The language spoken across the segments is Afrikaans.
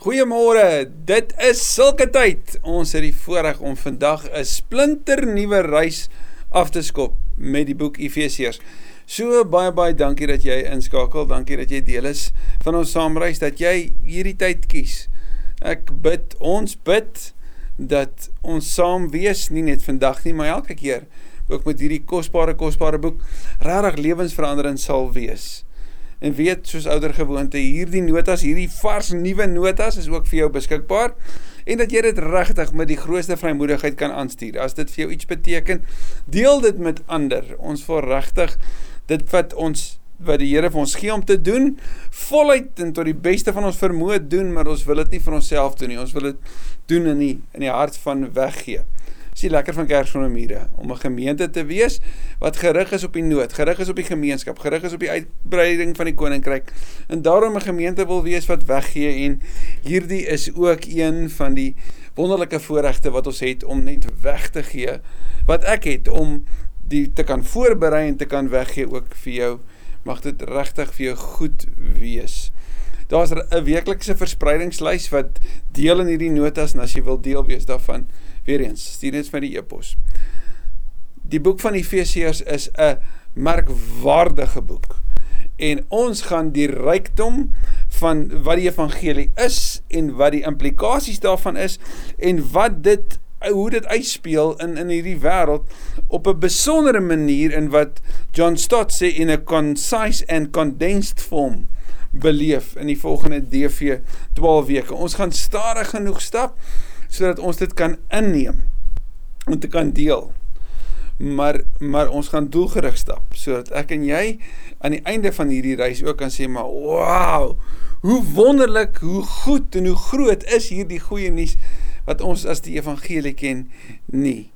Goeiemôre. Dit is sulke tyd. Ons het die voorreg om vandag 'n splinter nuwe reis af te skop met die boek Efesiërs. So baie baie dankie dat jy inskakel. Dankie dat jy deel is van ons saamreis dat jy hierdie tyd kies. Ek bid, ons bid dat ons saam wees nie net vandag nie, maar elke keer ook met hierdie kosbare kosbare boek regtig lewensveranderend sal wees en weet soos ouer gewoonte hierdie notas, hierdie vars nuwe notas is ook vir jou beskikbaar en dat jy dit regtig met die grootste vrymoedigheid kan aanstuur. As dit vir jou iets beteken, deel dit met ander. Ons wil regtig dit wat ons wat die Here vir ons gee om te doen, voluit en tot die beste van ons vermoë doen, maar ons wil dit nie vir onsself doen nie. Ons wil dit doen in die in die hart van weggee is die lekker van Kerkgronde om 'n gemeente te wees wat gerig is op die nood, gerig is op die gemeenskap, gerig is op die uitbreiding van die koninkryk en daarom 'n gemeente wil wees wat weggee en hierdie is ook een van die wonderlike voorregte wat ons het om net weg te gee wat ek het om die te kan voorberei en te kan weggee ook vir jou mag dit regtig vir jou goed wees. Daar's 'n weeklikse verspreidingslys wat deel in hierdie notas en as jy wil deel wees daarvan Weer eens, stuur net vir die e-pos. Die boek van Efesiërs is 'n merkwaardige boek. En ons gaan die rykdom van wat die evangelie is en wat die implikasies daarvan is en wat dit hoe dit uitspeel in in hierdie wêreld op 'n besondere manier in wat John Stott sê in 'n concise and condensed form beleef in die volgende DV 12 weke. Ons gaan stadig genoeg stap sodat ons dit kan inneem en te kan deel. Maar maar ons gaan doelgerig stap sodat ek en jy aan die einde van hierdie reis ook kan sê maar wow, hoe wonderlik, hoe goed en hoe groot is hierdie goeie nuus wat ons as die evangelie ken nie.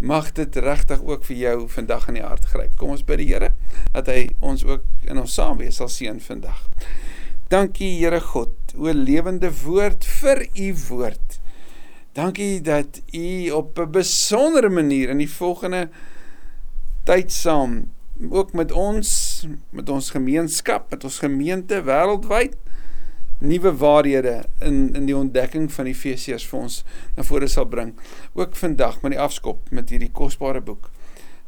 Mag dit regtig ook vir jou vandag in die hart gryp. Kom ons bid die Here dat hy ons ook in ons saamwees sal seën vandag. Dankie Here God, o lewende woord vir u woord. Dankie dat u op 'n besondere manier in die volgende tyd saam ook met ons, met ons gemeenskap, met ons gemeente wêreldwyd nuwe waarhede in in die ontdekking van Efesiërs vir ons na vore sal bring. Ook vandag met die afskop met hierdie kosbare boek.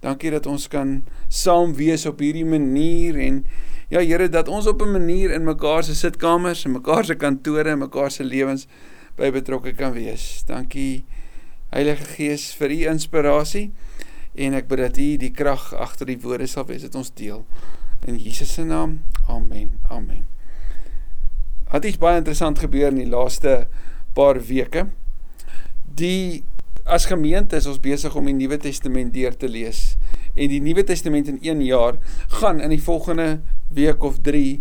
Dankie dat ons kan saam wees op hierdie manier en ja Here dat ons op 'n manier in mekaar se sitkamers en mekaar se kantore en mekaar se lewens by betrokke kan wees. Dankie Heilige Gees vir u inspirasie en ek bid dat u die krag agter die woorde sal wees dit ons deel. In Jesus se naam. Amen. Amen. Het iets baie interessant gebeur in die laaste paar weke. Die as gemeente is ons besig om die Nuwe Testament deur te lees en die Nuwe Testament in 1 jaar gaan in die volgende week of 3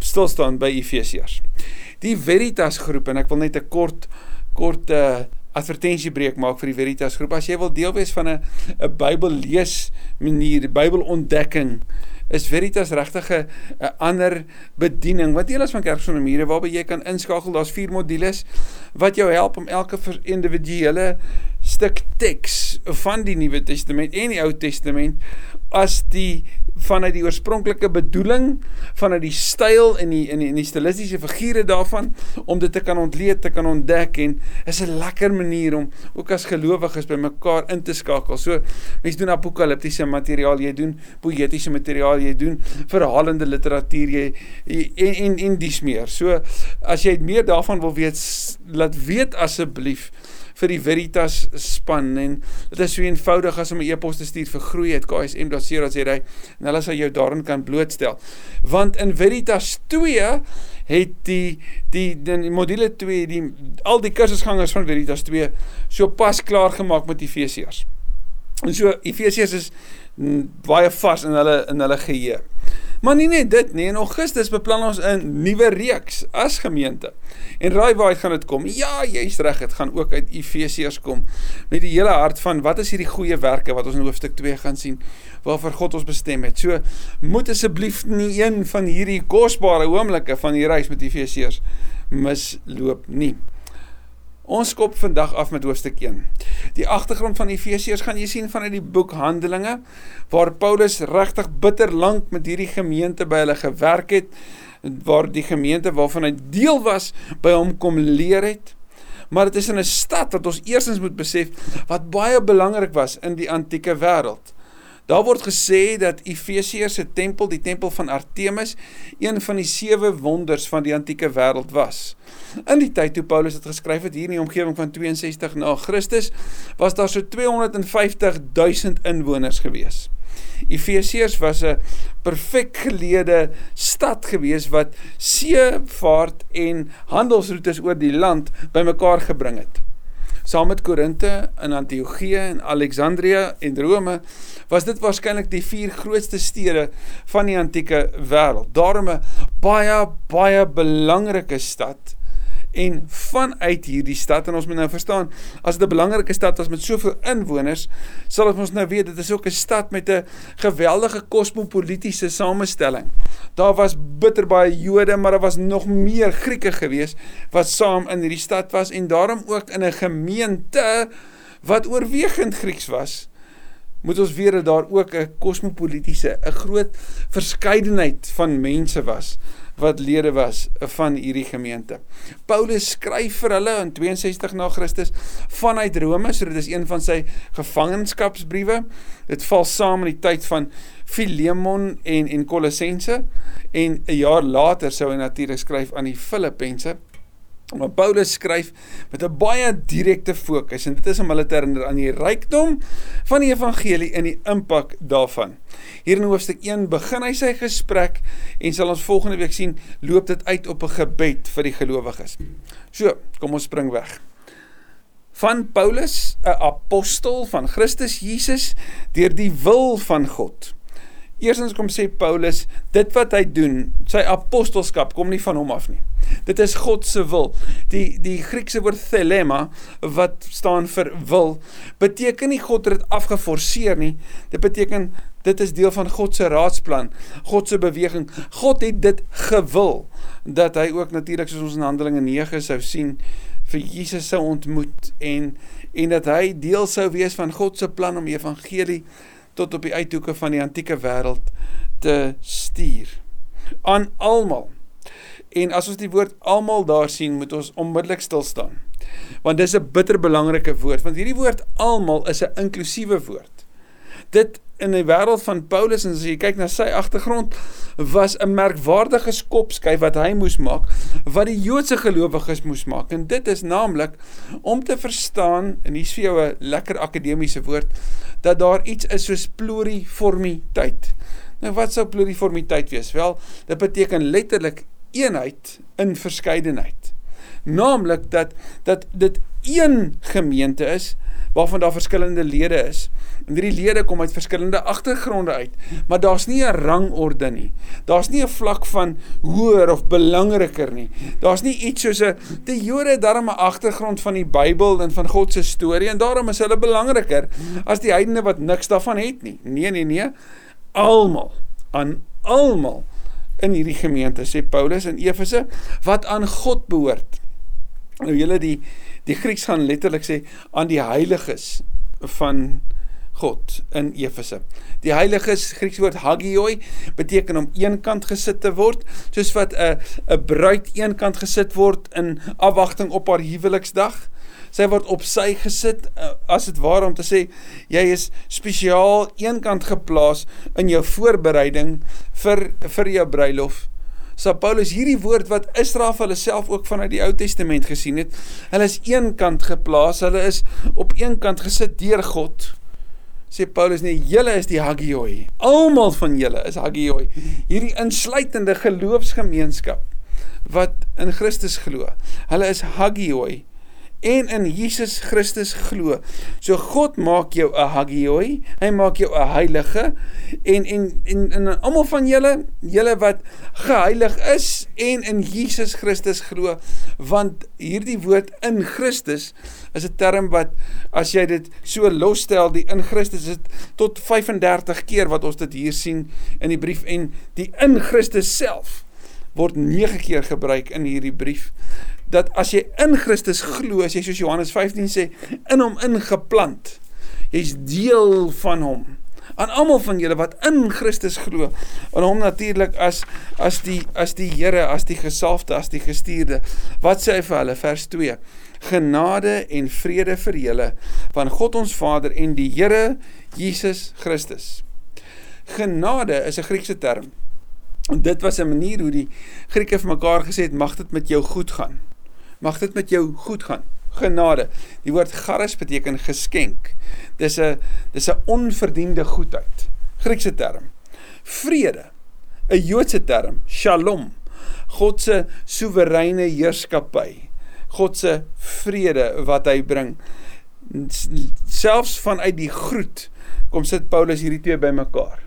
stil staan by Efesiërs die Veritas groep en ek wil net 'n kort kort uh, advertensiebreek maak vir die Veritas groep. As jy wil deel wees van 'n 'n Bybel lees manier, Bybel ontdekking, is Veritas regtig 'n ander bediening. Wat deel is van Kerksonde Mure waarby jy kan inskakel. Daar's vier modules wat jou help om elke individuele stuk teks van die Nuwe Testament en die Ou Testament as die vanuit die oorspronklike bedoeling, vanuit die styl en die in die, die stilistiese figure daarvan om dit te kan ontleed, te kan ontdek en is 'n lekker manier om ook as gelowiges by mekaar in te skakel. So mense doen apokaliptiese materiaal, jy doen poëtiese materiaal, jy doen verhalende literatuur, jy, jy en en en dis meer. So as jy meer daarvan wil weet, laat weet asseblief vir die Veritas span en dit is so eenvoudig as om 'n e-pos te stuur vir groei@ksm.co.za en hulle sal jou daarin kan blootstel. Want in Veritas 2 het die die die module 2 die al die kursusgangers van Veritas 2 so pas klaar gemaak met Efesiërs. En so Efesiërs is baie vas in hulle in hulle geheue. Maar nie net dit nie, in Augustus beplan ons 'n nuwe reeks as gemeente. En raai waar dit gaan kom? Ja, jy's reg, dit gaan ook uit Efesiërs kom met die hele hart van wat is hierdie goeie werke wat ons in hoofstuk 2 gaan sien waarvoor God ons bestem het. So moet asseblief nie een van hierdie kosbare oomblikke van die reis met Efesiërs misloop nie. Ons skop vandag af met hoofstuk 1. Die agtergrond van Efesiërs gaan jy sien vanuit die boek Handelinge waar Paulus regtig bitter lank met hierdie gemeente by hulle gewerk het waar die gemeente waarvan hy deel was by hom kom leer het. Maar dit is in 'n stad wat ons eersins moet besef wat baie belangrik was in die antieke wêreld. Daar word gesê dat Efesiërs se tempel, die tempel van Artemis, een van die sewe wonders van die antieke wêreld was. In die tyd toe Paulus dit geskryf het hier in die omgewing van 62 na Christus, was daar so 250 000 inwoners gewees. Efesiërs was 'n perfek geleede stad gewees wat seevaart en handelsroetes oor die land bymekaar gebring het. Saam met Korinte in Antiochië en Alexandrië en Rome was dit waarskynlik die vier grootste stede van die antieke wêreld. Daarom 'n baie baie belangrike stad en vanuit hierdie stad en ons moet nou verstaan as dit 'n belangrike stad was met soveel inwoners sal ons nou weet dit is ook 'n stad met 'n geweldige kosmopolitiese samestelling. Daar was bitter baie Jode, maar daar was nog meer Grieke gewees wat saam in hierdie stad was en daarom ook in 'n gemeente wat oorwegend Grieks was. Moet ons weet dat daar ook 'n kosmopolitiese, 'n groot verskeidenheid van mense was wat lede was van hierdie gemeente. Paulus skryf vir hulle in 62 na Christus vanuit Rome, so dit is een van sy gevangenskapsbriewe. Dit val saam in die tyd van Filemon en en Kolossense en 'n jaar later sou hy natuurlik skryf aan die Filippense. Maar Paulus skryf met 'n baie direkte fokus en dit is om hulle te herinner aan die rykdom van die evangelie en die impak daarvan. Hier in hoofstuk 1 begin hy sy gesprek en sal ons volgende week sien loop dit uit op 'n gebed vir die gelowiges. So, kom ons spring weg. Van Paulus, 'n apostel van Christus Jesus deur die wil van God. Eerstens kom sê Paulus, dit wat hy doen, sy apostelskap kom nie van hom af nie. Dit is God se wil. Die die Griekse woord thelema wat staan vir wil, beteken nie God het dit afgeforceer nie. Dit beteken dit is deel van God se raadsplan, God se beweging. God het dit gewil dat hy ook natuurlik soos ons in Handelinge 9 sou sien vir Jesus sou ontmoet en en dat hy deel sou wees van God se plan om die evangelie tot op die uithoeke van die antieke wêreld te stuur aan almal. En as ons die woord almal daar sien, moet ons onmiddellik stil staan. Want dis 'n bitter belangrike woord, want hierdie woord almal is 'n inklusiewe woord. Dit in die wêreld van Paulus en as jy kyk na sy agtergrond was 'n merkwaardige skopskyf wat hy moes maak wat die Joodse gelowiges moes maak en dit is naamlik om te verstaan en hier's vir jou 'n lekker akademiese woord dat daar iets is soos pluriformiteit. Nou wat sou pluriformiteit wees? Wel, dit beteken letterlik eenheid in verskeidenheid. Naamlik dat dat dit een gemeente is waarvan daar verskillende lede is. En hierdie lede kom uit verskillende agtergronde uit, maar daar's nie 'n rangorde nie. Daar's nie 'n vlak van hoër of belangriker nie. Daar's nie iets soos 'n die Jode het darm 'n agtergrond van die Bybel en van God se storie en daarom is hulle belangriker as die heidene wat niks daarvan het nie. Nee, nee, nee. Almal aan almal in hierdie gemeente sê Paulus in Efese wat aan God behoort. Nou julle die die Grieks gaan letterlik sê aan die heiliges van God in Efese. Die heiliges Griekse woord hagioi beteken om eenkant gesit te word, soos wat 'n 'n bruid eenkant gesit word in afwagting op haar huweliksdag. Sy word op sy gesit eh, as dit ware om te sê jy is spesiaal eenkant geplaas in jou voorbereiding vir vir jou bruilof Sa Paulus hierdie woord wat Israel vir hulle self ook vanuit die Ou Testament gesien het. Hulle is eenkant geplaas, hulle is op een kant gesit deur God. Sê Paulus nee, julle is die hagioi. Almal van julle is hagioi. Hierdie insluitende geloofsgemeenskap wat in Christus glo. Hulle is hagioi en in Jesus Christus glo. So God maak jou 'n hagioi, hy maak jou 'n heilige. En en en en almal van julle, julle wat geheilig is en in Jesus Christus glo, want hierdie woord in Christus is 'n term wat as jy dit so losstel, die in Christus is tot 35 keer wat ons dit hier sien in die brief. En die in Christus self word 9 keer gebruik in hierdie brief dat as jy in Christus glo, as jy soos Johannes 15 sê, in hom ingeplant, jy's deel van hom. aan almal van julle wat in Christus glo en hom natuurlik as as die as die Here as die gesalfde as die gestuurde wat sê hy vir hulle? Vers 2 genade en vrede vir julle van God ons Vader en die Here Jesus Christus. Genade is 'n Griekse term. En dit was 'n manier hoe die Grieke vir mekaar gesê het mag dit met jou goed gaan mag dit met jou goed gaan genade. Die woord charis beteken geskenk. Dis 'n dis 'n onverdiende goedheid. Griekse term. Vrede. 'n Joodse term, Shalom. God se soewereine heerskappy. God se vrede wat hy bring. Selfs vanuit die groet kom sit Paulus hierdie twee bymekaar.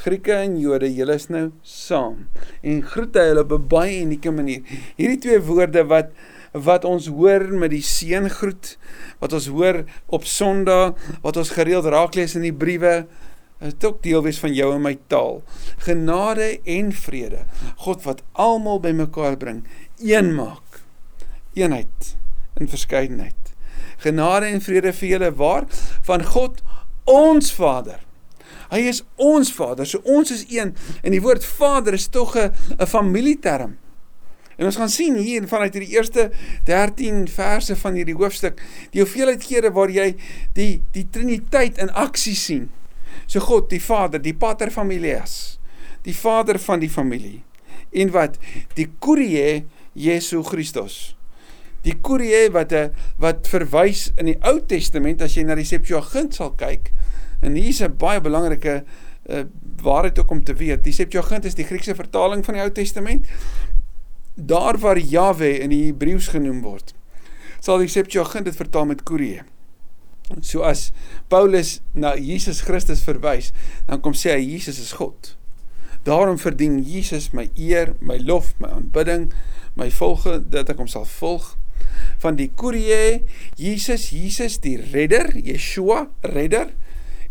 Grieke en Jode, julle is nou saam en groet hy hulle op 'n baie unieke manier. Hierdie twee woorde wat wat ons hoor met die seëngroet, wat ons hoor op Sondag, wat ons gereeld raak lees in die briewe, is ook deel wees van jou en my taal. Genade en vrede. God wat almal bymekaar bring, een maak. Eenheid in verskeidenheid. Genade en vrede vir julle waar van God ons Vader. Hy is ons Vader, so ons is een en die woord Vader is tog 'n 'n familieterm. En ons gaan sien hier vanuit hierdie eerste 13 verse van hierdie hoofstuk die hoeveelheid kere waar jy die die Triniteit in aksie sien. So God, die Vader, die Pater Familias, die Vader van die familie. En wat die Kyrie Jesu Christus. Die Kyrie wat 'n wat verwys in die Ou Testament as jy na die Septuagint sal kyk. En hier is 'n baie belangrike uh, waarheid ook om te weet. Die Septuagint is die Griekse vertaling van die Ou Testament daar waar Jahwe in die Hebreëus genoem word, sal die Septuagint dit vertaal met Kyrie. So as Paulus na Jesus Christus verwys, dan kom sê hy Jesus is God. Daarom verdien Jesus my eer, my lof, my aanbidding, my volge dat ek hom sal volg van die Kyrie, Jesus, Jesus die redder, Yeshua, redder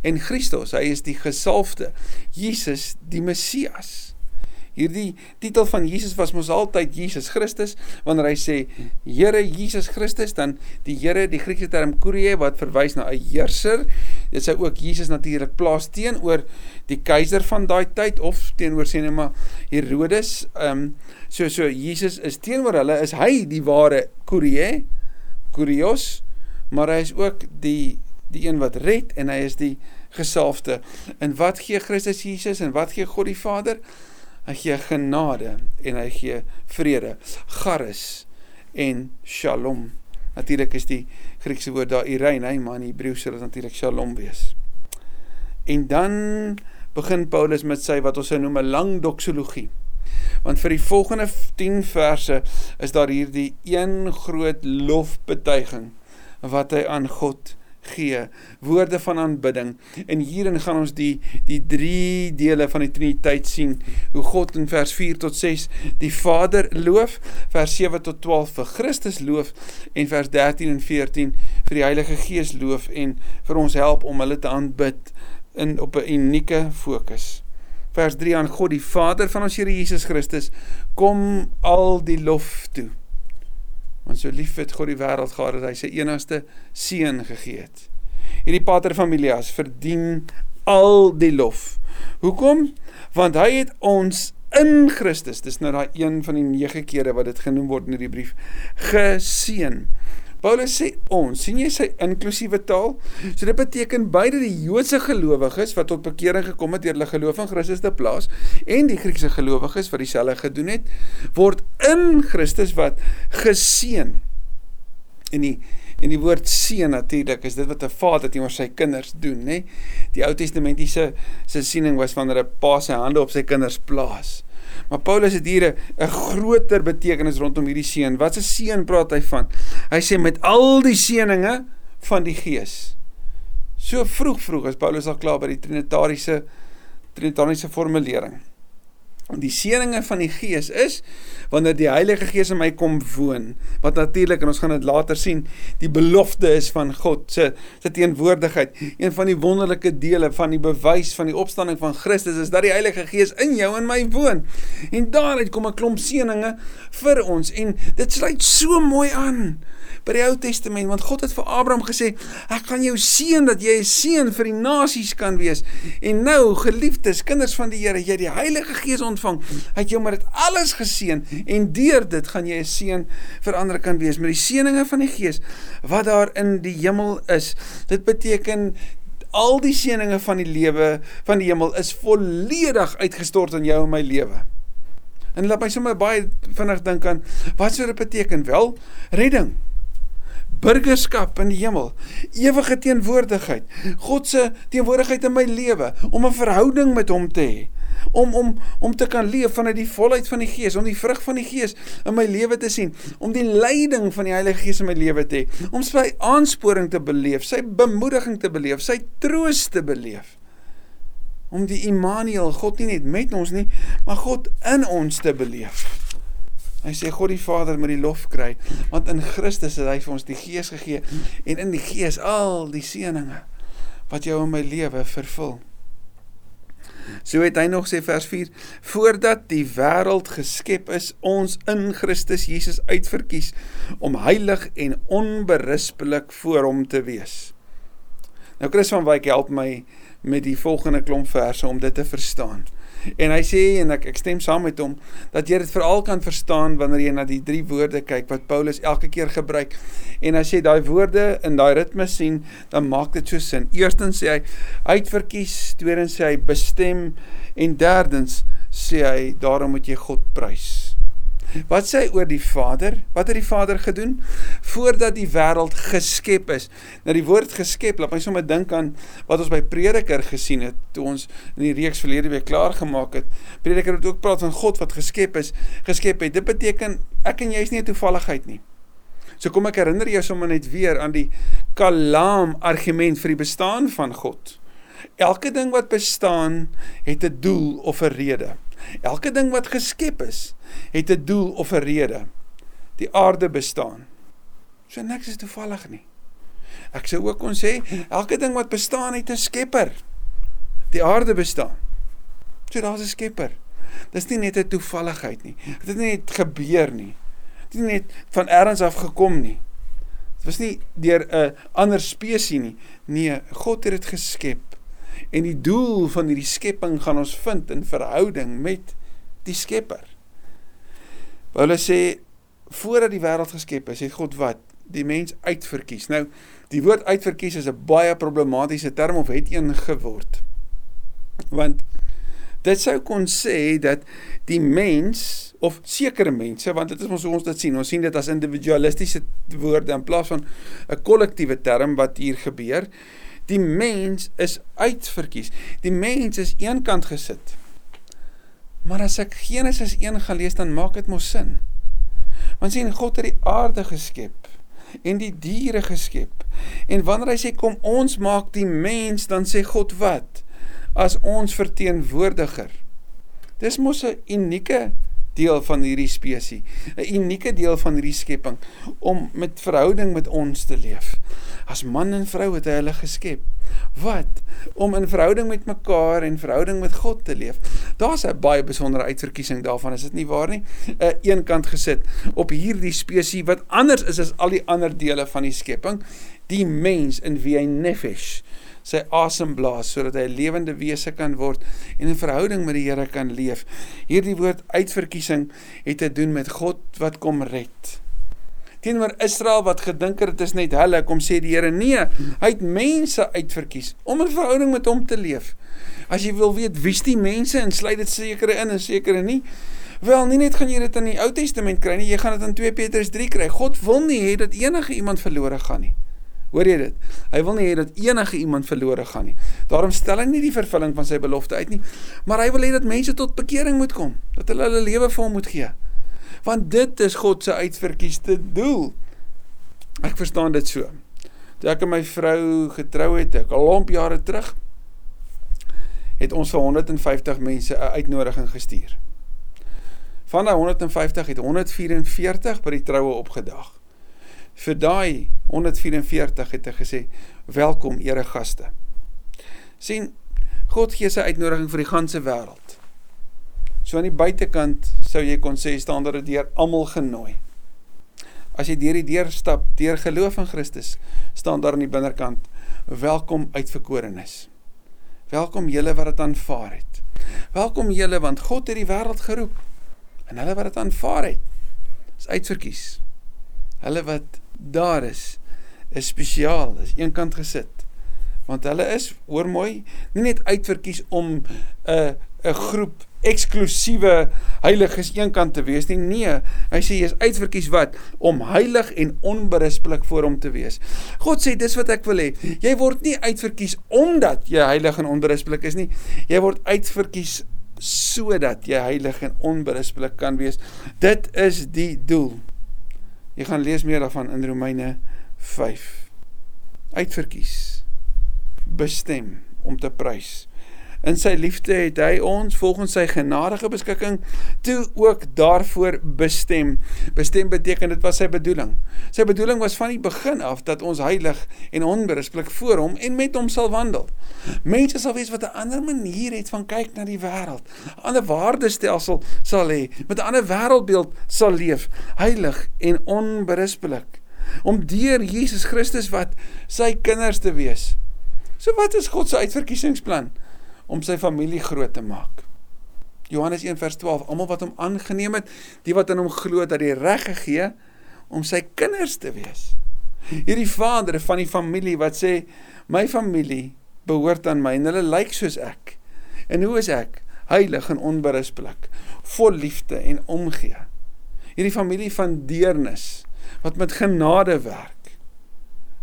en Christus, hy is die gesalfde, Jesus die Messias. Hierdie titel van Jesus was mos altyd Jesus Christus. Wanneer hy sê Here Jesus Christus, dan die Here, die Griekse term Kyrie wat verwys na 'n heerser. Dit sê ook Jesus natuurlik plaas teenoor die keiser van daai tyd of teenoor sê net maar Herodes. Ehm um, so so Jesus is teenoor hulle is hy die ware Kyrie, Kyrios, maar hy is ook die die een wat red en hy is die gesalfde. En wat gee Christus Jesus en wat gee God die Vader? Hy gee genade en hy gee vrede. Charis en Shalom. Natuurlik is die Griekse woord daar Irene, maar in Hebreëus sal dit natuurlik Shalom wees. En dan begin Paulus met sy wat ons noem 'n lang doxologie. Want vir die volgende 10 verse is daar hierdie een groot lofbetuiging wat hy aan God gee, woorde van aanbidding. En hierin gaan ons die die drie dele van die Triniteit sien. Hoe God in vers 4 tot 6 die Vader loof, vers 7 tot 12 vir Christus loof en vers 13 en 14 vir die Heilige Gees loof en vir ons help om hulle te aanbid in op 'n unieke fokus. Vers 3 aan God die Vader van ons Here Jesus Christus kom al die lof toe Want so lief het God die wêreld gehad dat hy sy enigste seun gegee het. Hierdie Pater Familias verdien al die lof. Hoekom? Want hy het ons in Christus, dis nou daai een van die 9 kere wat dit genoem word in hierdie brief, geseën. Paulus sê ons, sien jy sy inklusiewe taal? So dit beteken beide die Joodse gelowiges wat tot bekering gekom het deur hulle geloof in Christus te plaas en die Griekse gelowiges wat dieselfde gedoen het, word in Christus wat geseën. En die en die woord seën natuurlik is dit wat 'n vader teenoor sy kinders doen, nê? Die Ou Testamentiese se siening was wanneer 'n pa sy hande op sy kinders plaas. Maar Paulus het hier 'n groter betekenis rondom hierdie seën. Wat 'n seën praat hy van? Hy sê met al die seëninge van die Gees. So vroeg vroeg as Paulus al klaar by die trinitariese trinitariese formulering. Die seëninge van die Gees is wanneer die Heilige Gees in my kom woon, wat natuurlik en ons gaan dit later sien, die belofte is van God se se teenwoordigheid. Een van die wonderlike dele van die bewys van die opstanding van Christus is dat die Heilige Gees in jou en my woon. En daaruit kom 'n klomp seëninge vir ons en dit sluit so mooi aan by die Ou Testament want God het vir Abraham gesê ek gaan jou seën dat jy 'n seën vir die nasies kan wees. En nou geliefdes, kinders van die Here, jy die Heilige Gees ontvang. Hy het jou met dit alles geseën en deur dit gaan jy 'n seën vir ander kan wees met die seëninge van die Gees wat daar in die hemel is. Dit beteken al die seëninge van die lewe van die hemel is volledig uitgestort in jou en my lewe. En laat my sommer baie vinnig dink aan wat sou dit beteken? Wel, redding burgerskap in die hemel, ewige teenwoordigheid, God se teenwoordigheid in my lewe, om 'n verhouding met hom te hê, om om om te kan leef vanuit die volheid van die Gees, om die vrug van die Gees in my lewe te sien, om die leiding van die Heilige Gees in my lewe te hê, om sy aansporing te beleef, sy bemoediging te beleef, sy troos te beleef. Om die Immanuel, God nie net met ons nie, maar God in ons te beleef. Hy sê God die Vader moet die lof kry want in Christus het hy vir ons die Gees gegee en in die Gees al die seëninge wat jou in my lewe vervul. So het hy nog sê vers 4 voordat die wêreld geskep is ons in Christus Jesus uitverkies om heilig en onberispelik voor hom te wees. Nou Chris van Wyk help my met die volgende klomp verse om dit te verstaan. En hy sê en ek ek stem saam met hom dat jy dit veral kan verstaan wanneer jy na die drie woorde kyk wat Paulus elke keer gebruik. En as jy daai woorde in daai ritme sien, dan maak dit so sin. Eerstens sê hy uitverkies, tweedens sê hy bestem en derdens sê hy daarom moet jy God prys. Wat sê hy oor die Vader? Wat het die Vader gedoen voordat die wêreld geskep is? Nou die woord geskep, laat my sommer dink aan wat ons by Prediker gesien het toe ons in die reeks verlede week klaar gemaak het. Prediker het ook praat van God wat geskep is, geskep het. Dit beteken ek en jy is nie 'n toevalligheid nie. So kom ek herinner jou sommer net weer aan die kalam argument vir die bestaan van God. Elke ding wat bestaan het 'n doel of 'n rede. Elke ding wat geskep is, het 'n doel of 'n rede. Die aarde bestaan. So niks is toevallig nie. Ek sou ook kon sê elke ding wat bestaan het 'n skepper. Die aarde bestaan. So daar's 'n skepper. Dis nie net 'n toevalligheid nie. Dit het nie net gebeur nie. Dit het nie net van elders af gekom nie. Dit was nie deur 'n ander spesies nie. Nee, God het dit geskep. En die doel van hierdie skepping gaan ons vind in verhouding met die Skepper. Paulus sê voordat die wêreld geskep is, het God wat die mens uitverkies. Nou, die woord uitverkies is 'n baie problematiese term of het een geword. Want dit sou kon sê dat die mens of sekere mense, want dit is ons hoe ons dit sien. Ons sien dit as individualistiese woorde in plaas van 'n kollektiewe term wat hier gebeur. Die mens is uitverkies. Die mens is eenkant gesit. Maar as ek Genesis 1 gaan lees, dan maak dit mos sin. Want sien God het die aarde geskep en die diere geskep. En wanneer hy sê kom ons maak die mens, dan sê God wat? As ons verteenwoordiger. Dis mos 'n unieke deel van hierdie spesies, 'n unieke deel van hierdie skepping om met verhouding met ons te leef. As man en vrou het hy hulle geskep. Wat? Om in verhouding met mekaar en verhouding met God te leef. Daar's 'n baie besondere uitverkiesing daarvan, is dit nie waar nie? 'n uh, Eenkant gesit op hierdie spesies wat anders is as al die ander dele van die skepping, die mens in wie hy nefesh sy asem blaas sodat hy 'n lewende wese kan word en in verhouding met die Here kan leef. Hierdie woord uitverkiesing het te doen met God wat kom red. Teenoor Israel wat gedink het dit is net hulle kom sê die Here nee hy het mense uitverkies om 'n verhouding met hom te leef. As jy wil weet wie's die mense en sluit dit sekere in en sekere nie wel nie net gaan jy dit in die Ou Testament kry nie jy gaan dit in 2 Petrus 3 kry. God wil nie hê dat enige iemand verlore gaan nie Hoor jy dit? Hy wil nie hê dat enige iemand verlore gaan nie. Daarom stel hy nie die vervulling van sy belofte uit nie, maar hy wil hê dat mense tot bekering moet kom, dat hulle hulle lewe vir hom moet gee want dit is God se uitverkiesde doel. Ek verstaan dit so. Toe ek en my vrou getrou het, ek al lomp jare terug, het ons vir 150 mense 'n uitnodiging gestuur. Van daai 150 het 144 by die troue opgedag. Vir daai 144 het hy gesê: "Welkom eregaste." sien God gee sy uitnodiging vir die ganse wêreld. So aan die buitekant sou jy kon sê staan daar deur almal genooi. As jy deur die deur stap deur geloof in Christus, staan daar aan die binnekant welkom uitverkorenes. Welkom julle wat dit aanvaar het. Welkom julle want God het die wêreld geroep en hulle wat dit aanvaar het is uitverkies. Hulle wat daar is is spesiaal, is eenkant gesit. Want hulle is hoor mooi nie net uitverkies om 'n uh, 'n groep eksklusiewe heiliges eenkant te wees nie nee hy sê jy is uitverkies wat? Om heilig en onberispelik voor hom te wees. God sê dis wat ek wil hê. Jy word nie uitverkies omdat jy heilig en onberispelik is nie. Jy word uitverkies sodat jy heilig en onberispelik kan wees. Dit is die doel jy gaan lees meer daarvan in Romeine 5 uitverkies bestem om te prys. In sy liefde het hy ons volgens sy genadige beskikking toe ook daarvoor bestem. Bestem beteken dit was sy bedoeling. Sy bedoeling was van die begin af dat ons heilig en onberispelik voor hom en met hom sal wandel. Mense sal wees wat 'n ander manier het van kyk na die wêreld. 'n Ander waardestelsel sal hê, met 'n ander wêreldbeeld sal leef, heilig en onberispelik. Om deur Jesus Christus wat sy kinders te wees. So wat is God se uitverkiesingsplan om sy familie groot te maak? Johannes 1 vers 12, almal wat hom aangeneem het, die wat in hom glo dat hy reg gegee om sy kinders te wees. Hierdie vader van die familie wat sê my familie behoort aan my en hulle lyk soos ek. En hoe is ek? Heilig en onberispelik, vol liefde en omgee. Hierdie familie van deernis wat met genade werk.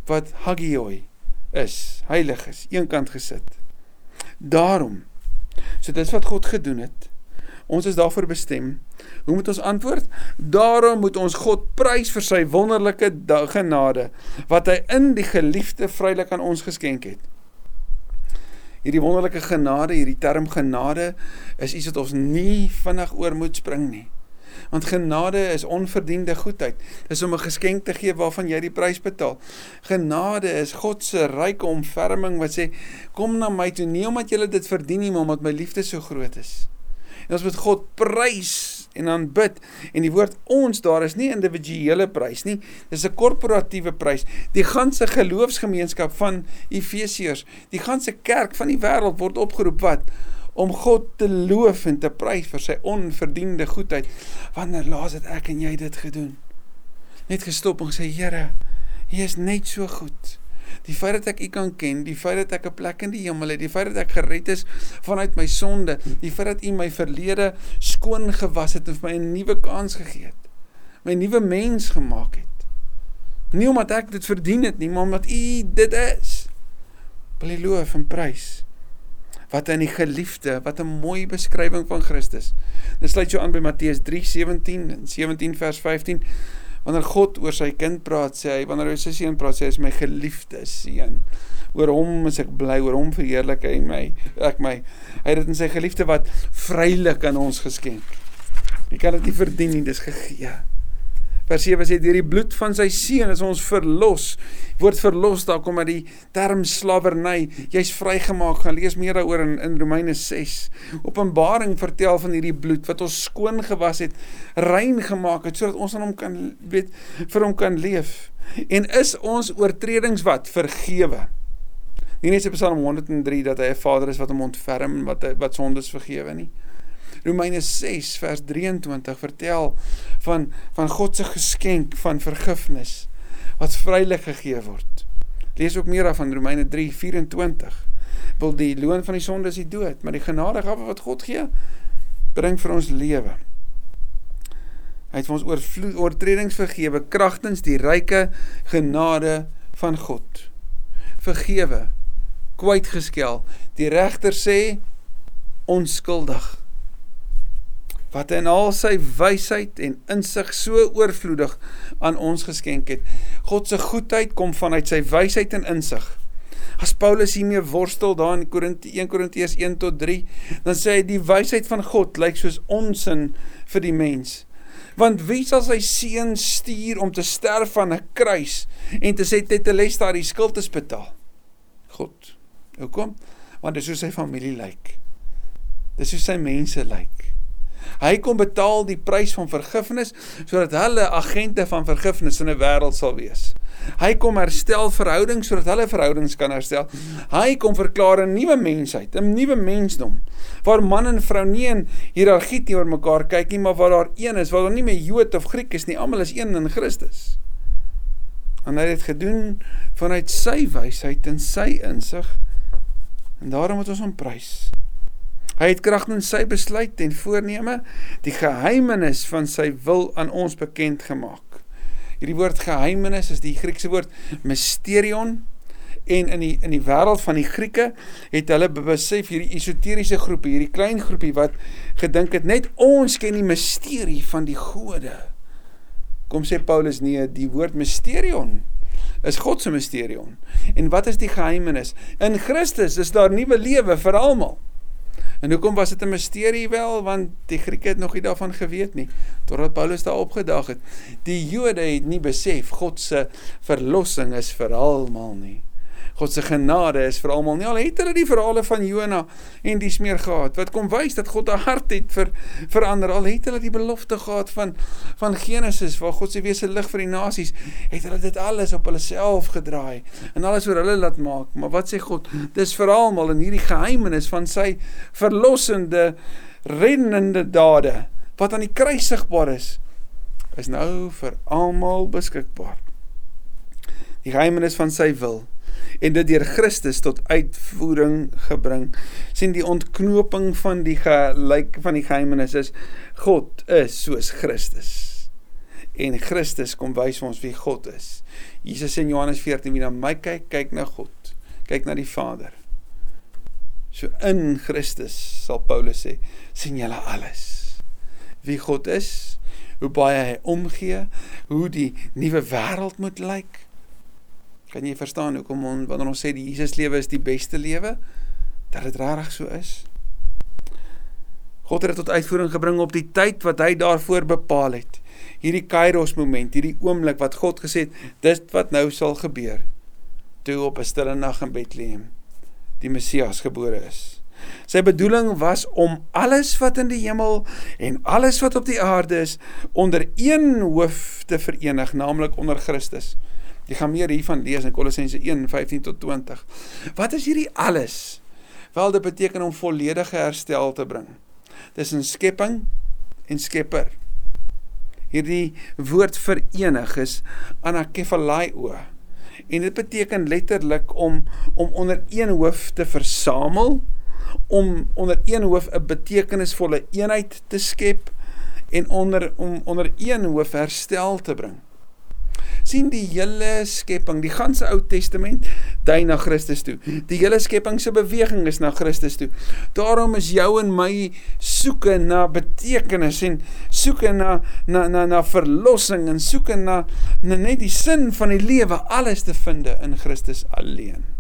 Wat hagioi is, heilig is, eenkant gesit. Daarom, so dit is wat God gedoen het, ons is daarvoor bestem, hoe moet ons antwoord? Daarom moet ons God prijs vir sy wonderlijke genade, wat hy in die geliefde vrylik aan ons geskenk het. Hierdie wonderlijke genade, hierdie term genade, is iets wat ons nie vinnig oor moet spring nie. Want genade is onverdiende goedheid. Dis om 'n geskenk te gee waarvan jy die prys betaal. Genade is God se ryke omverming wat sê kom na my toe nie omdat jy dit verdien nie, maar omdat my liefde so groot is. En ons moet God prys en aanbid. En die woord ons daar is nie individuele prys nie. Dis 'n korporatiewe prys. Die ganse geloofsgemeenskap van Efesiërs, die ganse kerk van die wêreld word opgeroep wat om God te loof en te prys vir sy onverdiende goedheid. Wanneer laas het ek en jy dit gedoen? Net gestop en gesê, Here, U is net so goed. Die feit dat ek U kan ken, die feit dat ek 'n plek in die hemel het, die feit dat ek gered is vanuit my sonde, die feit dat U my verlede skoon gewas het en vir my 'n nuwe kans gegee het. My nuwe mens gemaak het. Nie omdat ek dit verdien het nie, maar omdat U dit is. Wil U loof en prys wat in die geliefde, wat 'n mooi beskrywing van Christus. Dit sluit jou aan by Matteus 3:17 en 17 vers 15. Wanneer God oor sy kind praat, sê hy, wanneer hy sy seun praat, sê hy my geliefde seun. Oor hom is ek bly, oor hom verheerlik hy my, ek my. Hy het dit in sy geliefde wat vrylik aan ons geskenk. Jy kan dit nie verdien nie, dis gegee. Vers 7 sê deur die bloed van sy seun is ons verlos. Woord verlos daar kom uit die term slawerny. Jy's vrygemaak. Gaan lees meer daaroor in in Romeine 6. Openbaring vertel van hierdie bloed wat ons skoon gewas het, rein gemaak het sodat ons aan hom kan weet vir hom kan leef. En is ons oortredings wat vergewe. Nie net in Psalm 103 dat hy 'n Vader is wat hom ontferm wat wat sondes vergewe nie. Romeine 6 vers 23 vertel van van God se geskenk van vergifnis wat vrylik gegee word. Lees ook meer daarvan Romeine 3:24. Wil die loon van die sonde is die dood, maar die genadegawe wat God gee bring vir ons lewe. Hy het vir ons oor oortredings vergewe kragtens die ryke genade van God. Vergewe, kwytgeskel. Die regter sê onskuldig wat in al sy wysheid en insig so oorvloedig aan ons geskenk het. God se goedheid kom vanuit sy wysheid en insig. As Paulus hiermee worstel daar in Korinti 1 Korintiërs 1 tot 3, dan sê hy die wysheid van God lyk soos onsin vir die mens. Want wie sal sy seun stuur om te sterf aan 'n kruis en te sê dit te les daar die skuld te betaal? God. Hoekom? Want dis hoe sy familie lyk. Dis hoe sy mense lyk. Hy kom betaal die prys van vergifnis sodat hulle agente van vergifnis in 'n wêreld sal wees. Hy kom herstel verhoudings sodat hulle verhoudings kan herstel. Hy kom verklaar 'n nuwe mensheid, 'n nuwe mensdom waar man en vrou nie in hiërargie teenoor mekaar kyk nie, maar waar daar een is, waar daar nie meer Jood of Griek is nie, almal is een in Christus. En hy het dit gedoen vanuit sy wysheid en sy insig. En daarom moet ons hom prys. Hy het kragtens sy besluit en voorneme die geheimenis van sy wil aan ons bekend gemaak. Hierdie woord geheimenis is die Griekse woord mysterion en in die in die wêreld van die Grieke het hulle besef hierdie esoteriese groepe, hierdie klein groepie wat gedink het net ons ken die misterie van die gode. Kom sê Paulus nee, die woord mysterion is God se mysterion. En wat is die geheimenis? In Christus is daar nuwe lewe vir almal. En hoekom was dit 'n misterie wel? Want die Grieke het nog nie daarvan geweet nie totdat Paulus daar opgedag het. Die Jode het nie besef God se verlossing is vir almal nie. God se genade is vir almal. Nie al het hulle die verhale van Jona en die smeer gehad wat kom wys dat God 'n hart het vir verander. Al het hulle die belofte gehad van van Genesis waar God se wese lig vir die nasies, het hulle dit alles op hulle self gedraai en alles oor hulle laat maak. Maar wat sê God? Dis vir almal in hierdie geheimenis van sy verlossende reddende dade wat aan die kruis sigbaar is is nou vir almal beskikbaar. Die geheimenis van sy wil en dit deur Christus tot uitvoering gebring. sien die ontknoping van die gelyk van die geheimenis is God is soos Christus. En Christus kom wys vir ons wie God is. Jesus in Johannes 14 wie na my kyk, kyk na God. Kyk na die Vader. So in Christus sal Paulus sê, sien julle alles. Wie God is, hoe baie hy omgee, hoe die nuwe wêreld moet lyk Kan jy verstaan hoekom on, wanneer ons sê die Jesus lewe is die beste lewe, dat dit regtig so is? God het dit tot uitvoering gebring op die tyd wat hy daarvoor bepaal het. Hierdie Kairos moment, hierdie oomblik wat God gesê het, dis wat nou sal gebeur. Toe op 'n stille nag in Bethlehem die Messias gebore is. Sy bedoeling was om alles wat in die hemel en alles wat op die aarde is onder een hoof te verenig, naamlik onder Christus. Jy gaan meer hiervan lees in Kolossense 1:15 tot 20. Wat is hierdie alles? Wel dit beteken om volledige herstel te bring. Dis 'n skepping en skepper. Hierdie woord verenig is anakefalaio. En dit beteken letterlik om om onder een hoof te versamel, om onder een hoof 'n betekenisvolle eenheid te skep en onder om onder een hoof herstel te bring sien die hele skepping, die ganse Ou Testament dui na Christus toe. Die hele skepping se beweging is na Christus toe. Daarom is jou en my soeke na betekenis en soeke na na na na verlossing en soeke na, na net die sin van die lewe alles te vind in Christus alleen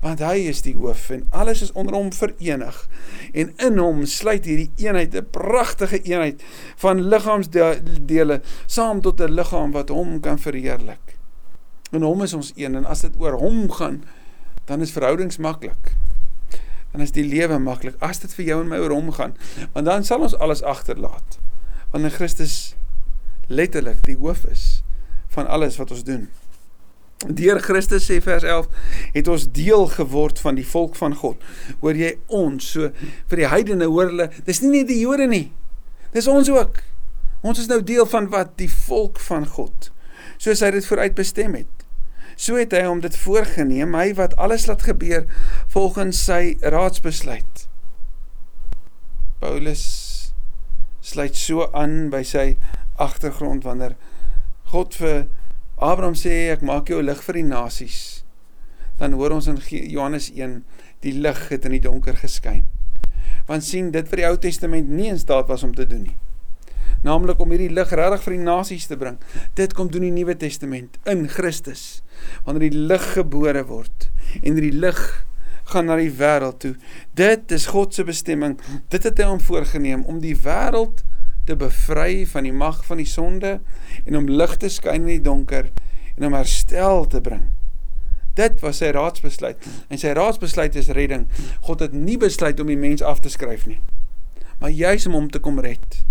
want hy is die hoof en alles is onder hom verenig en in hom sluit hierdie eenheid 'n pragtige eenheid van liggaamsdele saam tot 'n liggaam wat hom kan verheerlik. In hom is ons een en as dit oor hom gaan dan is verhoudings maklik. Dan is die lewe maklik as dit vir jou en my oor hom gaan want dan sal ons alles agterlaat. Want in Christus letterlik die hoof is van alles wat ons doen. Deur Christus sê vers 11 het ons deel geword van die volk van God. Hoor jy ons so vir die heidene hoor hulle, dis nie net die Jode nie. Dis ons ook. Ons is nou deel van wat die volk van God. Soos hy dit vooruit bestem het. So het hy hom dit voorgenem, hy wat alles laat gebeur volgens sy raadsbesluit. Paulus sluit so aan by sy agtergrond wanneer God vir Abraham sê ek maak jou lig vir die nasies. Dan hoor ons in Johannes 1 die lig het in die donker geskyn. Want sien dit vir die Ou Testament nie in staat was om te doen nie. Naamlik om hierdie lig regtig vir die nasies te bring. Dit kom doen die Nuwe Testament in Christus. Wanneer die lig gebore word en die lig gaan na die wêreld toe. Dit is God se bestemming. Dit het hy hom voorgenem om die wêreld te bevry van die mag van die sonde en om lig te skyn in die donker en om herstel te bring. Dit was sy raadsbesluit en sy raadsbesluit is redding. God het nie besluit om die mens af te skryf nie, maar juis om hom te kom red.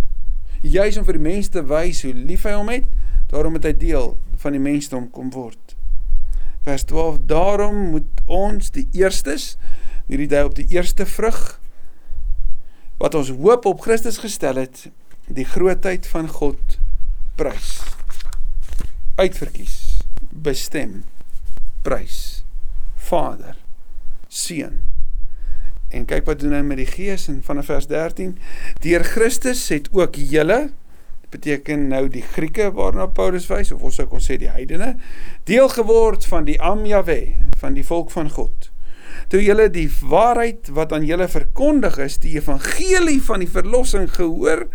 Juis om vir die mens te wys hoe lief hy hom het, daarom het hy deel van die mensdom kom word. Vers 12: Daarom moet ons die eerstes, hierdie dui op die eerste vrug wat ons hoop op Christus gestel het, die grootheid van God prys. Uitverkies, bestem, prys. Vader, Seun. En kyk wat doen hy met die Gees in vanaf vers 13. Deur Christus het ook julle beteken nou die Grieke waarna Paulus wys of ons sou kon sê die heidene deel geword van die Am Jahwe, van die volk van God. Toe julle die waarheid wat aan julle verkondig is, die evangelie van die verlossing gehoor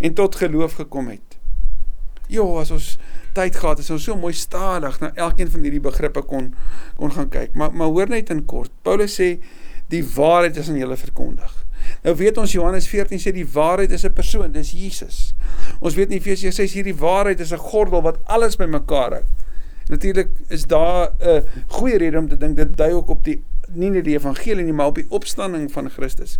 en tot geloof gekom het. Jo, as ons tyd gehad het, is ons so mooi stadig na elkeen van hierdie begrippe kon kon gaan kyk. Maar maar hoor net in kort. Paulus sê die waarheid is aan julle verkondig. Nou weet ons Johannes 14 sê die waarheid is 'n persoon, dis Jesus. Ons weet in Efesiërs 6 hierdie waarheid is 'n gordel wat alles bymekaar hou. Natuurlik is daar 'n goeie rede om te dink dit dui ook op die nie net die evangelie nie, maar op die opstanding van Christus.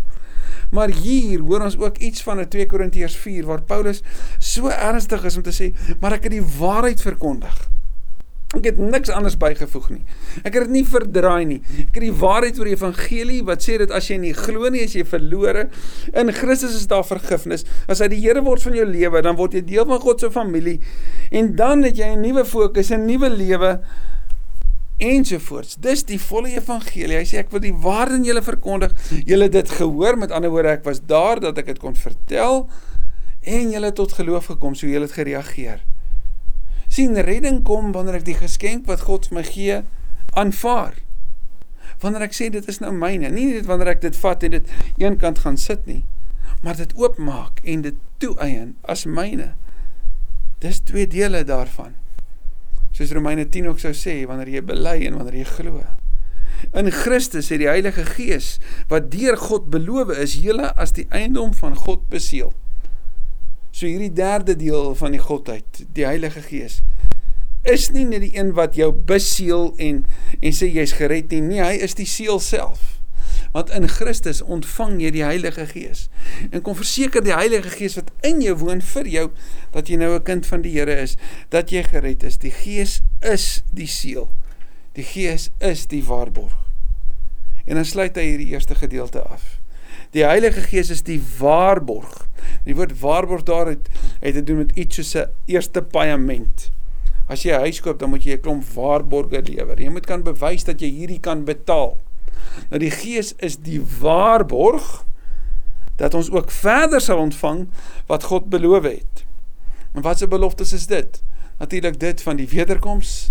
Maar hier hoor ons ook iets van 'n 2 Korintiërs 4 waar Paulus so ernstig is om te sê, maar ek het die waarheid verkondig. Ek het niks anders bygevoeg nie. Ek het dit nie verdraai nie. Ek het die waarheid oor die evangelie wat sê dat as jy nie glo nie, as jy verlore. In Christus is daar vergifnis. As hy die Here word van jou lewe, dan word jy deel van God se familie. En dan het jy 'n nuwe fokus, 'n nuwe lewe ensovoorts. Dis die volle evangelie. Hy sê ek wil die waarheid aan julle verkondig. Julle het dit gehoor, met ander woorde ek was daar dat ek dit kon vertel en julle het tot geloof gekom, so julle het gereageer sien redding kom wanneer ek die geskenk wat God vir my gee aanvaar. Wanneer ek sê dit is nou myne, nie net wanneer ek dit vat en dit eenkant gaan sit nie, maar dit oopmaak en dit toeëien as myne. Dis twee dele daarvan. Soos Romeine 10 ook sou sê, wanneer jy bely en wanneer jy glo. In Christus het die Heilige Gees wat deur God beloof is, julle as die eiendom van God beseël. So hierdie derde deel van die godheid, die Heilige Gees, is nie net die een wat jou beseël en en sê jy's gered nie. Nee, hy is die seël self. Want in Christus ontvang jy die Heilige Gees. En kom verseker die Heilige Gees wat in jou woon vir jou dat jy nou 'n kind van die Here is, dat jy gered is. Die Gees is die seël. Die Gees is die waarborg. En dan sluit hy hierdie eerste gedeelte af. Die Heilige Gees is die waarborg. Die woord waarborg daar het het te doen met iets soos 'n eerste paaiement. As jy 'n huis koop, dan moet jy 'n klomp waarborge lewer. Jy moet kan bewys dat jy hierdie kan betaal. Nou die Gees is die waarborg dat ons ook verder sal ontvang wat God beloof het. En wat se beloftes is dit? Natuurlik dit van die wederkoms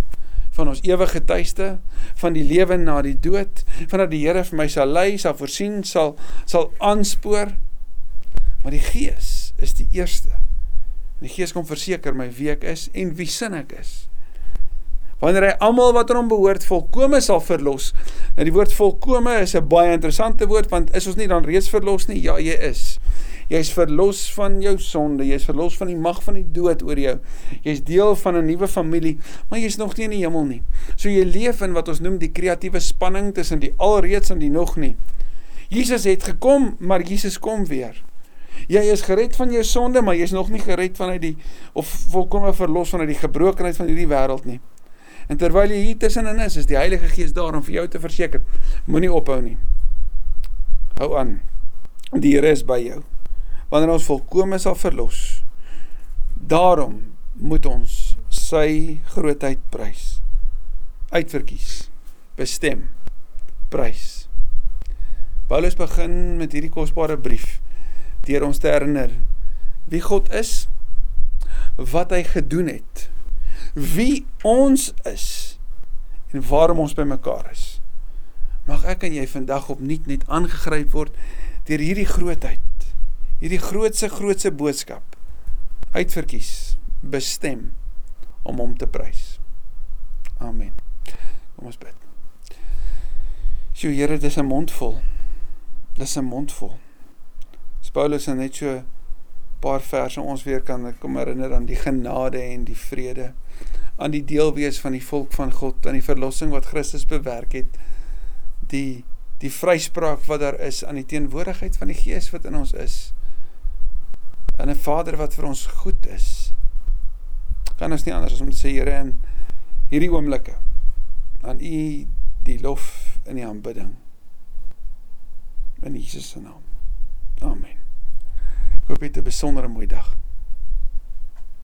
van ons ewige tuiste, van die lewe na die dood, van dat die Here vir my sal lei, sal voorsien, sal sal aanspoor. Maar die Gees is die eerste. Die Gees kom verseker my wie ek is en wie sin ek is. Wanneer hy almal wat aan hom behoort volkome sal verlos. Nou die woord volkome is 'n baie interessante woord want is ons nie dan reeds verlos nie? Ja, jy is. Jy's verlos van jou sonde, jy's verlos van die mag van die dood oor jou. Jy's deel van 'n nuwe familie, maar jy's nog nie in die hemel nie. So jy leef in wat ons noem die kreatiewe spanning tussen die alreeds en die nog nie. Jesus het gekom, maar Jesus kom weer. Jy is gered van jou sonde, maar jy's nog nie gered vanuit die of volkome verlos vanuit die gebrokenheid van hierdie wêreld nie. En terwyl jy hier tussenin is, is die Heilige Gees daar om vir jou te verseker, moenie ophou nie. Hou aan. Die Here is by jou wanneer ons volkome sal verlos. Daarom moet ons sy grootheid prys. Uitverkies, bestem, prys. Paulus begin met hierdie kosbare brief deur ons te herinner wie God is, wat hy gedoen het, wie ons is en waarom ons bymekaar is. Mag ek en jy vandag opnuut net aangegryp word deur hierdie grootheid hierdie grootse grootse boodskap uitverkies, bestem om hom te prys. Amen. Kom ons bid. Sjoe Here, dis 'n mond vol. Dis 'n mond vol. Paulus het net so paar verse ons weer kan kom herinner aan die genade en die vrede aan die deel wees van die volk van God aan die verlossing wat Christus bewerk het die die vryspraak wat daar is aan die teenwoordigheid van die Gees wat in ons is en 'n Vader wat vir ons goed is. Kan ons nie anders as om te sê Here in hierdie oomblikke aan u die lof in die aanbidding in Jesus se naam. Amen hoop jy 'n besondere mooi dag